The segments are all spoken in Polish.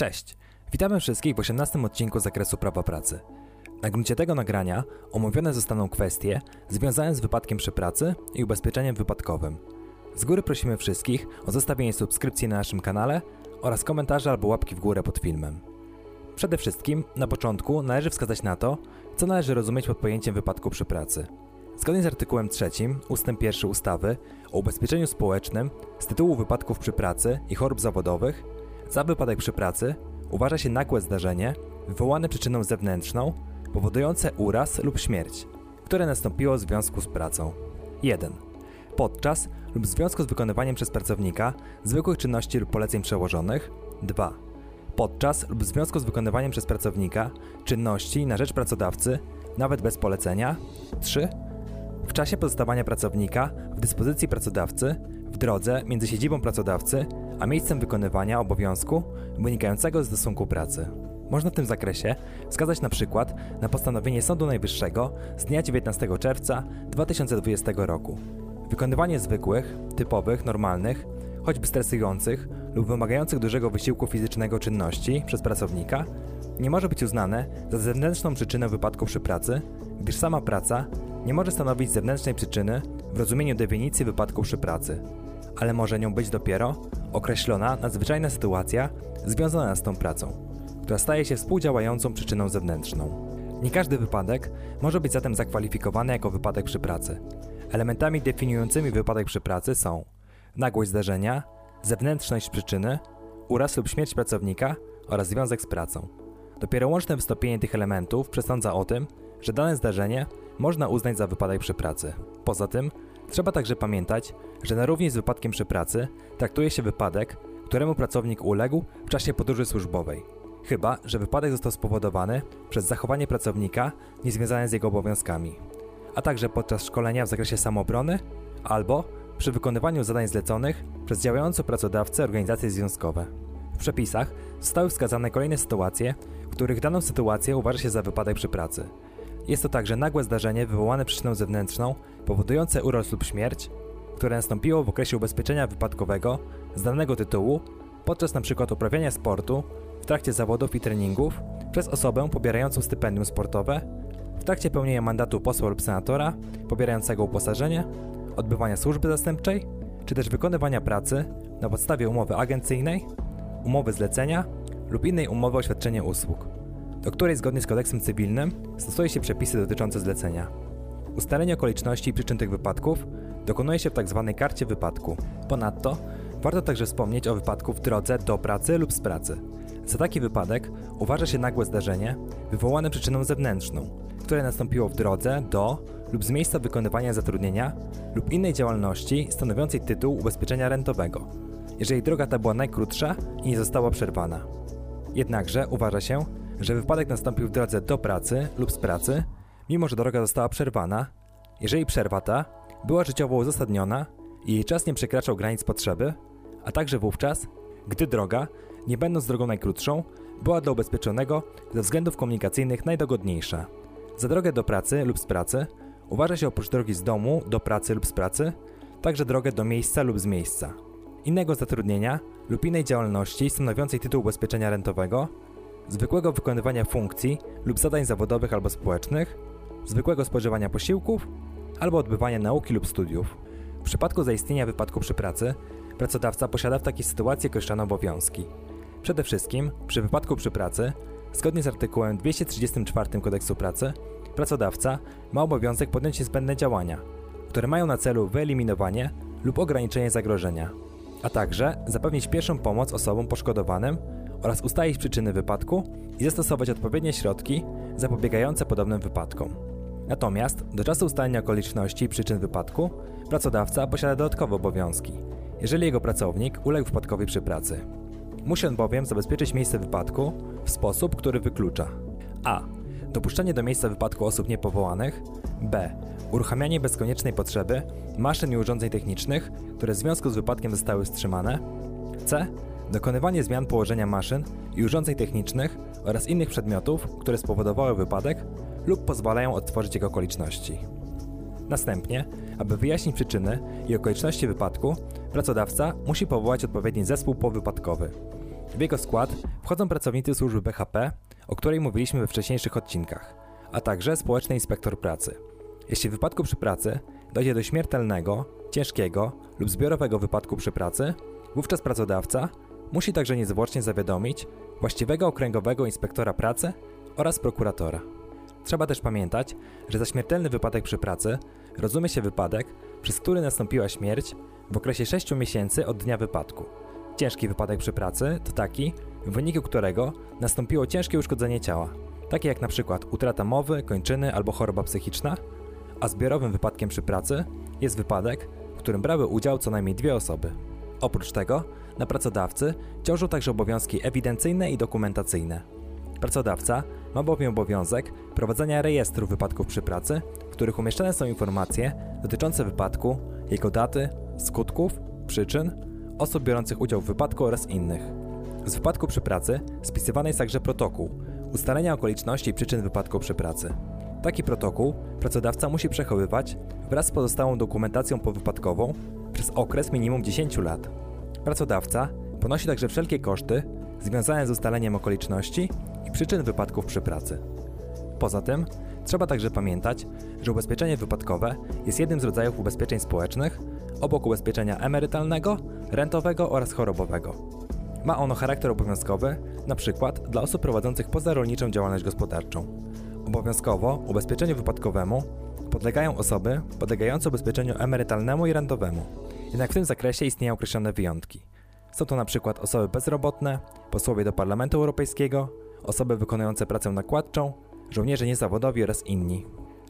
Cześć! Witamy wszystkich w 18 odcinku zakresu prawa pracy. Na gruncie tego nagrania omówione zostaną kwestie związane z wypadkiem przy pracy i ubezpieczeniem wypadkowym. Z góry prosimy wszystkich o zostawienie subskrypcji na naszym kanale oraz komentarza albo łapki w górę pod filmem. Przede wszystkim, na początku należy wskazać na to, co należy rozumieć pod pojęciem wypadku przy pracy. Zgodnie z artykułem 3 ust. 1 ustawy o ubezpieczeniu społecznym z tytułu wypadków przy pracy i chorób zawodowych, za wypadek przy pracy uważa się nagłe zdarzenie wywołane przyczyną zewnętrzną, powodujące uraz lub śmierć, które nastąpiło w związku z pracą. 1. Podczas lub w związku z wykonywaniem przez pracownika zwykłych czynności lub poleceń przełożonych. 2. Podczas lub w związku z wykonywaniem przez pracownika czynności na rzecz pracodawcy, nawet bez polecenia. 3. W czasie pozostawania pracownika w dyspozycji pracodawcy w drodze między siedzibą pracodawcy a miejscem wykonywania obowiązku wynikającego z stosunku pracy. Można w tym zakresie wskazać na przykład na postanowienie Sądu Najwyższego z dnia 19 czerwca 2020 roku. Wykonywanie zwykłych, typowych, normalnych, choćby stresujących lub wymagających dużego wysiłku fizycznego czynności przez pracownika nie może być uznane za zewnętrzną przyczynę wypadku przy pracy, gdyż sama praca nie może stanowić zewnętrznej przyczyny w rozumieniu definicji wypadku przy pracy, ale może nią być dopiero określona nadzwyczajna sytuacja związana z tą pracą, która staje się współdziałającą przyczyną zewnętrzną. Nie każdy wypadek może być zatem zakwalifikowany jako wypadek przy pracy. Elementami definiującymi wypadek przy pracy są nagłość zdarzenia, zewnętrzność przyczyny, uraz lub śmierć pracownika oraz związek z pracą. Dopiero łączne wystąpienie tych elementów przesądza o tym, że dane zdarzenie można uznać za wypadek przy pracy. Poza tym, trzeba także pamiętać, że na równi z wypadkiem przy pracy traktuje się wypadek, któremu pracownik uległ w czasie podróży służbowej. Chyba, że wypadek został spowodowany przez zachowanie pracownika niezwiązane z jego obowiązkami, a także podczas szkolenia w zakresie samoobrony albo przy wykonywaniu zadań zleconych przez działające pracodawcę organizacje związkowe. W przepisach zostały wskazane kolejne sytuacje, w których daną sytuację uważa się za wypadek przy pracy. Jest to także nagłe zdarzenie wywołane przyczyną zewnętrzną, powodujące uraz lub śmierć, które nastąpiło w okresie ubezpieczenia wypadkowego z danego tytułu podczas np. uprawiania sportu, w trakcie zawodów i treningów, przez osobę pobierającą stypendium sportowe, w trakcie pełnienia mandatu posła lub senatora, pobierającego uposażenie, odbywania służby zastępczej, czy też wykonywania pracy na podstawie umowy agencyjnej, umowy zlecenia lub innej umowy o świadczenie usług, do której zgodnie z kodeksem cywilnym stosuje się przepisy dotyczące zlecenia. Ustalenie okoliczności i przyczyn tych wypadków dokonuje się w tzw. Tak karcie wypadku. Ponadto warto także wspomnieć o wypadku w drodze do pracy lub z pracy. Za taki wypadek uważa się nagłe zdarzenie wywołane przyczyną zewnętrzną, które nastąpiło w drodze do lub z miejsca wykonywania zatrudnienia lub innej działalności stanowiącej tytuł ubezpieczenia rentowego, jeżeli droga ta była najkrótsza i nie została przerwana. Jednakże uważa się, że wypadek nastąpił w drodze do pracy lub z pracy, mimo że droga została przerwana, jeżeli przerwa ta była życiowo uzasadniona i jej czas nie przekraczał granic potrzeby, a także wówczas, gdy droga, nie będąc drogą najkrótszą, była dla ubezpieczonego ze względów komunikacyjnych najdogodniejsza. Za drogę do pracy lub z pracy uważa się oprócz drogi z domu do pracy lub z pracy, także drogę do miejsca lub z miejsca, innego zatrudnienia lub innej działalności stanowiącej tytuł ubezpieczenia rentowego, zwykłego wykonywania funkcji lub zadań zawodowych albo społecznych, zwykłego spożywania posiłków albo odbywania nauki lub studiów. W przypadku zaistnienia wypadku przy pracy, pracodawca posiada w takiej sytuacji określone obowiązki. Przede wszystkim, przy wypadku przy pracy, zgodnie z artykułem 234 Kodeksu Pracy, pracodawca ma obowiązek podjąć niezbędne działania, które mają na celu wyeliminowanie lub ograniczenie zagrożenia, a także zapewnić pierwszą pomoc osobom poszkodowanym oraz ustalić przyczyny wypadku i zastosować odpowiednie środki zapobiegające podobnym wypadkom. Natomiast do czasu ustalenia okoliczności i przyczyn wypadku pracodawca posiada dodatkowe obowiązki, jeżeli jego pracownik uległ wpadkowi przy pracy. Musi on bowiem zabezpieczyć miejsce wypadku w sposób, który wyklucza a. Dopuszczenie do miejsca wypadku osób niepowołanych b. Uruchamianie bez koniecznej potrzeby maszyn i urządzeń technicznych, które w związku z wypadkiem zostały wstrzymane c. Dokonywanie zmian położenia maszyn i urządzeń technicznych oraz innych przedmiotów, które spowodowały wypadek lub pozwalają odtworzyć jego okoliczności. Następnie, aby wyjaśnić przyczyny i okoliczności wypadku, pracodawca musi powołać odpowiedni zespół powypadkowy. W jego skład wchodzą pracownicy służby BHP, o której mówiliśmy we wcześniejszych odcinkach, a także społeczny inspektor pracy. Jeśli w wypadku przy pracy dojdzie do śmiertelnego, ciężkiego lub zbiorowego wypadku przy pracy, wówczas pracodawca musi także niezwłocznie zawiadomić właściwego okręgowego inspektora pracy oraz prokuratora. Trzeba też pamiętać, że za śmiertelny wypadek przy pracy rozumie się wypadek, przez który nastąpiła śmierć w okresie 6 miesięcy od dnia wypadku. Ciężki wypadek przy pracy to taki, w wyniku którego nastąpiło ciężkie uszkodzenie ciała, takie jak przykład utrata mowy, kończyny albo choroba psychiczna, a zbiorowym wypadkiem przy pracy jest wypadek, w którym brały udział co najmniej dwie osoby. Oprócz tego na pracodawcy ciążą także obowiązki ewidencyjne i dokumentacyjne. Pracodawca ma bowiem obowiązek prowadzenia rejestru wypadków przy pracy, w których umieszczane są informacje dotyczące wypadku, jego daty, skutków, przyczyn, osób biorących udział w wypadku oraz innych. Z wypadku przy pracy spisywany jest także protokół ustalenia okoliczności i przyczyn wypadku przy pracy. Taki protokół pracodawca musi przechowywać wraz z pozostałą dokumentacją powypadkową przez okres minimum 10 lat. Pracodawca ponosi także wszelkie koszty związane z ustaleniem okoliczności i przyczyn wypadków przy pracy. Poza tym, trzeba także pamiętać, że ubezpieczenie wypadkowe jest jednym z rodzajów ubezpieczeń społecznych obok ubezpieczenia emerytalnego, rentowego oraz chorobowego. Ma ono charakter obowiązkowy, np. dla osób prowadzących pozarolniczą działalność gospodarczą. Obowiązkowo ubezpieczeniu wypadkowemu podlegają osoby podlegające ubezpieczeniu emerytalnemu i rentowemu. Jednak w tym zakresie istnieją określone wyjątki. Są to np. osoby bezrobotne, posłowie do Parlamentu Europejskiego, osoby wykonujące pracę nakładczą, żołnierze niezawodowi oraz inni.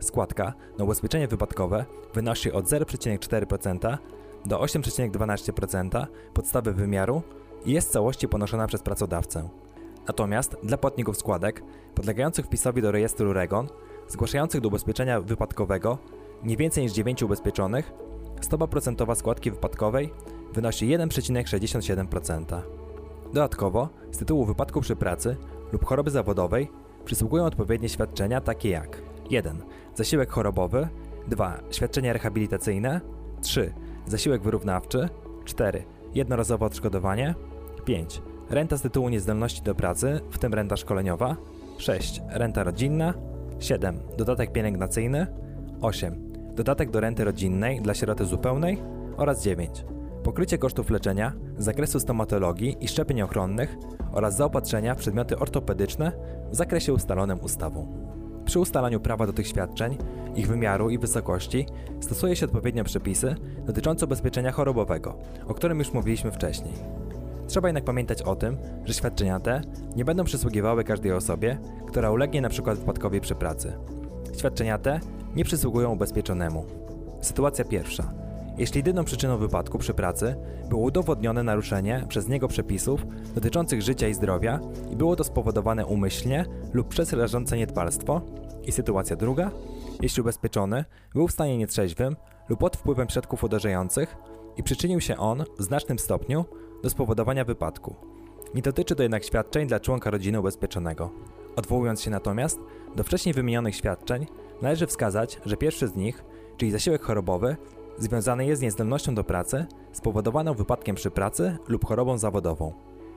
Składka na ubezpieczenie wypadkowe wynosi od 0,4% do 8,12% podstawy wymiaru i jest w całości ponoszona przez pracodawcę. Natomiast dla płatników składek podlegających wpisowi do rejestru REGON, zgłaszających do ubezpieczenia wypadkowego nie więcej niż 9 ubezpieczonych, stopa procentowa składki wypadkowej wynosi 1,67%. Dodatkowo, z tytułu wypadku przy pracy lub choroby zawodowej przysługują odpowiednie świadczenia takie jak 1. Zasiłek chorobowy 2. Świadczenia rehabilitacyjne 3. Zasiłek wyrównawczy 4. Jednorazowe odszkodowanie 5. Renta z tytułu niezdolności do pracy, w tym renta szkoleniowa 6. Renta rodzinna 7. Dodatek pielęgnacyjny 8. Dodatek do renty rodzinnej dla sieroty zupełnej oraz 9. Pokrycie kosztów leczenia z zakresu stomatologii i szczepień ochronnych oraz zaopatrzenia w przedmioty ortopedyczne w zakresie ustalonym ustawą. Przy ustalaniu prawa do tych świadczeń, ich wymiaru i wysokości stosuje się odpowiednio przepisy dotyczące ubezpieczenia chorobowego, o którym już mówiliśmy wcześniej. Trzeba jednak pamiętać o tym, że świadczenia te nie będą przysługiwały każdej osobie, która ulegnie np. wypadkowi przy pracy. Świadczenia te nie przysługują ubezpieczonemu. Sytuacja pierwsza. Jeśli jedyną przyczyną wypadku przy pracy było udowodnione naruszenie przez niego przepisów dotyczących życia i zdrowia i było to spowodowane umyślnie lub przez leżące niedbalstwo. I sytuacja druga. Jeśli ubezpieczony był w stanie nietrzeźwym lub pod wpływem środków uderzających i przyczynił się on w znacznym stopniu do spowodowania wypadku. Nie dotyczy to jednak świadczeń dla członka rodziny ubezpieczonego. Odwołując się natomiast do wcześniej wymienionych świadczeń, należy wskazać, że pierwszy z nich, czyli zasiłek chorobowy, związany jest z niezdolnością do pracy spowodowaną wypadkiem przy pracy lub chorobą zawodową.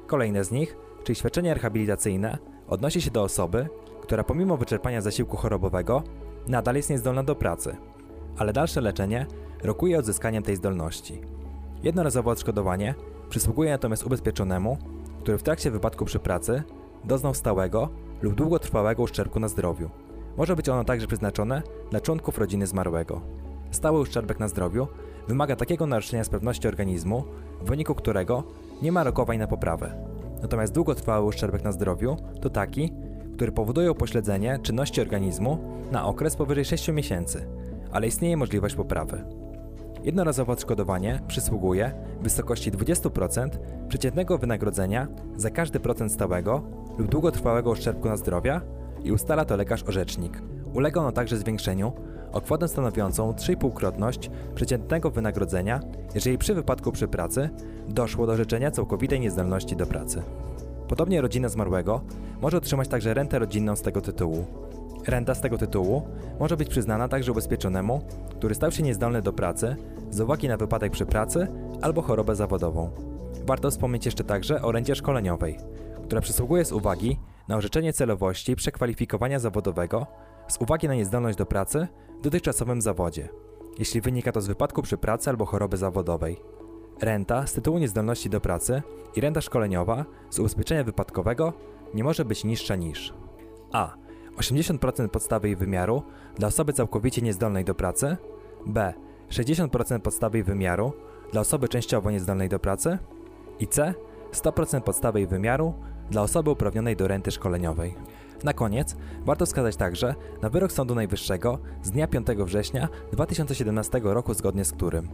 Kolejne z nich, czyli świadczenie rehabilitacyjne, odnosi się do osoby, która pomimo wyczerpania zasiłku chorobowego nadal jest niezdolna do pracy, ale dalsze leczenie rokuje odzyskaniem tej zdolności. Jednorazowe odszkodowanie przysługuje natomiast ubezpieczonemu, który w trakcie wypadku przy pracy doznał stałego lub długotrwałego uszczerbku na zdrowiu. Może być ono także przeznaczone dla członków rodziny zmarłego. Stały uszczerbek na zdrowiu wymaga takiego naruszenia sprawności organizmu, w wyniku którego nie ma rokowań na poprawę. Natomiast długotrwały uszczerbek na zdrowiu to taki, który powoduje upośledzenie czynności organizmu na okres powyżej 6 miesięcy, ale istnieje możliwość poprawy. Jednorazowe odszkodowanie przysługuje w wysokości 20% przeciętnego wynagrodzenia za każdy procent stałego lub długotrwałego uszczerbku na zdrowia i ustala to lekarz-orzecznik. Ulega ono także zwiększeniu o kwotę stanowiącą 3,5-krotność przeciętnego wynagrodzenia, jeżeli przy wypadku przy pracy doszło do życzenia całkowitej niezdolności do pracy. Podobnie rodzina zmarłego może otrzymać także rentę rodzinną z tego tytułu. Renta z tego tytułu może być przyznana także ubezpieczonemu, który stał się niezdolny do pracy z uwagi na wypadek przy pracy albo chorobę zawodową. Warto wspomnieć jeszcze także o rencie szkoleniowej, która przysługuje z uwagi na orzeczenie celowości przekwalifikowania zawodowego z uwagi na niezdolność do pracy w dotychczasowym zawodzie, jeśli wynika to z wypadku przy pracy albo choroby zawodowej. Renta z tytułu niezdolności do pracy i renta szkoleniowa z ubezpieczenia wypadkowego nie może być niższa niż a. 80% podstawy jej wymiaru dla osoby całkowicie niezdolnej do pracy, b. 60% podstawy jej wymiaru dla osoby częściowo niezdolnej do pracy i c. 100% podstawy jej wymiaru dla osoby uprawnionej do renty szkoleniowej. Na koniec warto wskazać także na wyrok Sądu Najwyższego z dnia 5 września 2017 roku, zgodnie z którym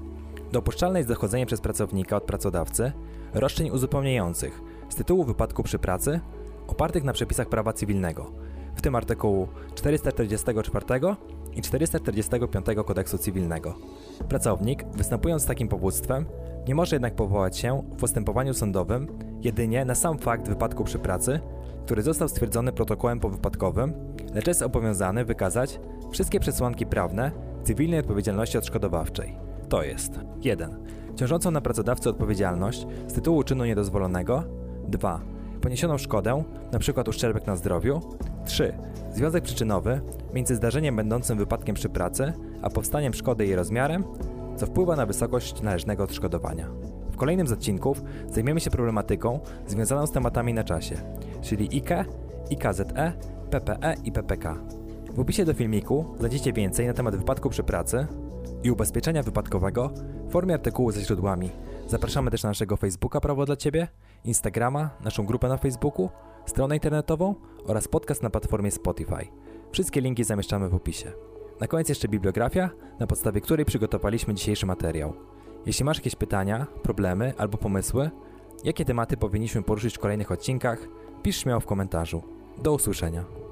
dopuszczalne jest dochodzenie przez pracownika od pracodawcy roszczeń uzupełniających z tytułu wypadku przy pracy opartych na przepisach prawa cywilnego, w tym artykułu 444 i 445 Kodeksu Cywilnego. Pracownik, występując z takim powództwem, nie może jednak powołać się w postępowaniu sądowym jedynie na sam fakt wypadku przy pracy, który został stwierdzony protokołem powypadkowym, lecz jest obowiązany wykazać wszystkie przesłanki prawne cywilnej odpowiedzialności odszkodowawczej. To jest 1. Ciążącą na pracodawcy odpowiedzialność z tytułu czynu niedozwolonego 2. Poniesioną szkodę, np. uszczerbek na zdrowiu 3. Związek przyczynowy między zdarzeniem będącym wypadkiem przy pracy, a powstaniem szkody jej rozmiarem, co wpływa na wysokość należnego odszkodowania. W kolejnym z odcinków zajmiemy się problematyką związaną z tematami na czasie, czyli IKE, IKZE, PPE i PPK. W opisie do filmiku znajdziecie więcej na temat wypadku przy pracy i ubezpieczenia wypadkowego w formie artykułu ze źródłami. Zapraszamy też na naszego Facebooka Prawo dla Ciebie, Instagrama, naszą grupę na Facebooku, stronę internetową oraz podcast na platformie Spotify. Wszystkie linki zamieszczamy w opisie. Na koniec jeszcze bibliografia, na podstawie której przygotowaliśmy dzisiejszy materiał. Jeśli masz jakieś pytania, problemy albo pomysły, jakie tematy powinniśmy poruszyć w kolejnych odcinkach, pisz śmiało w komentarzu. Do usłyszenia.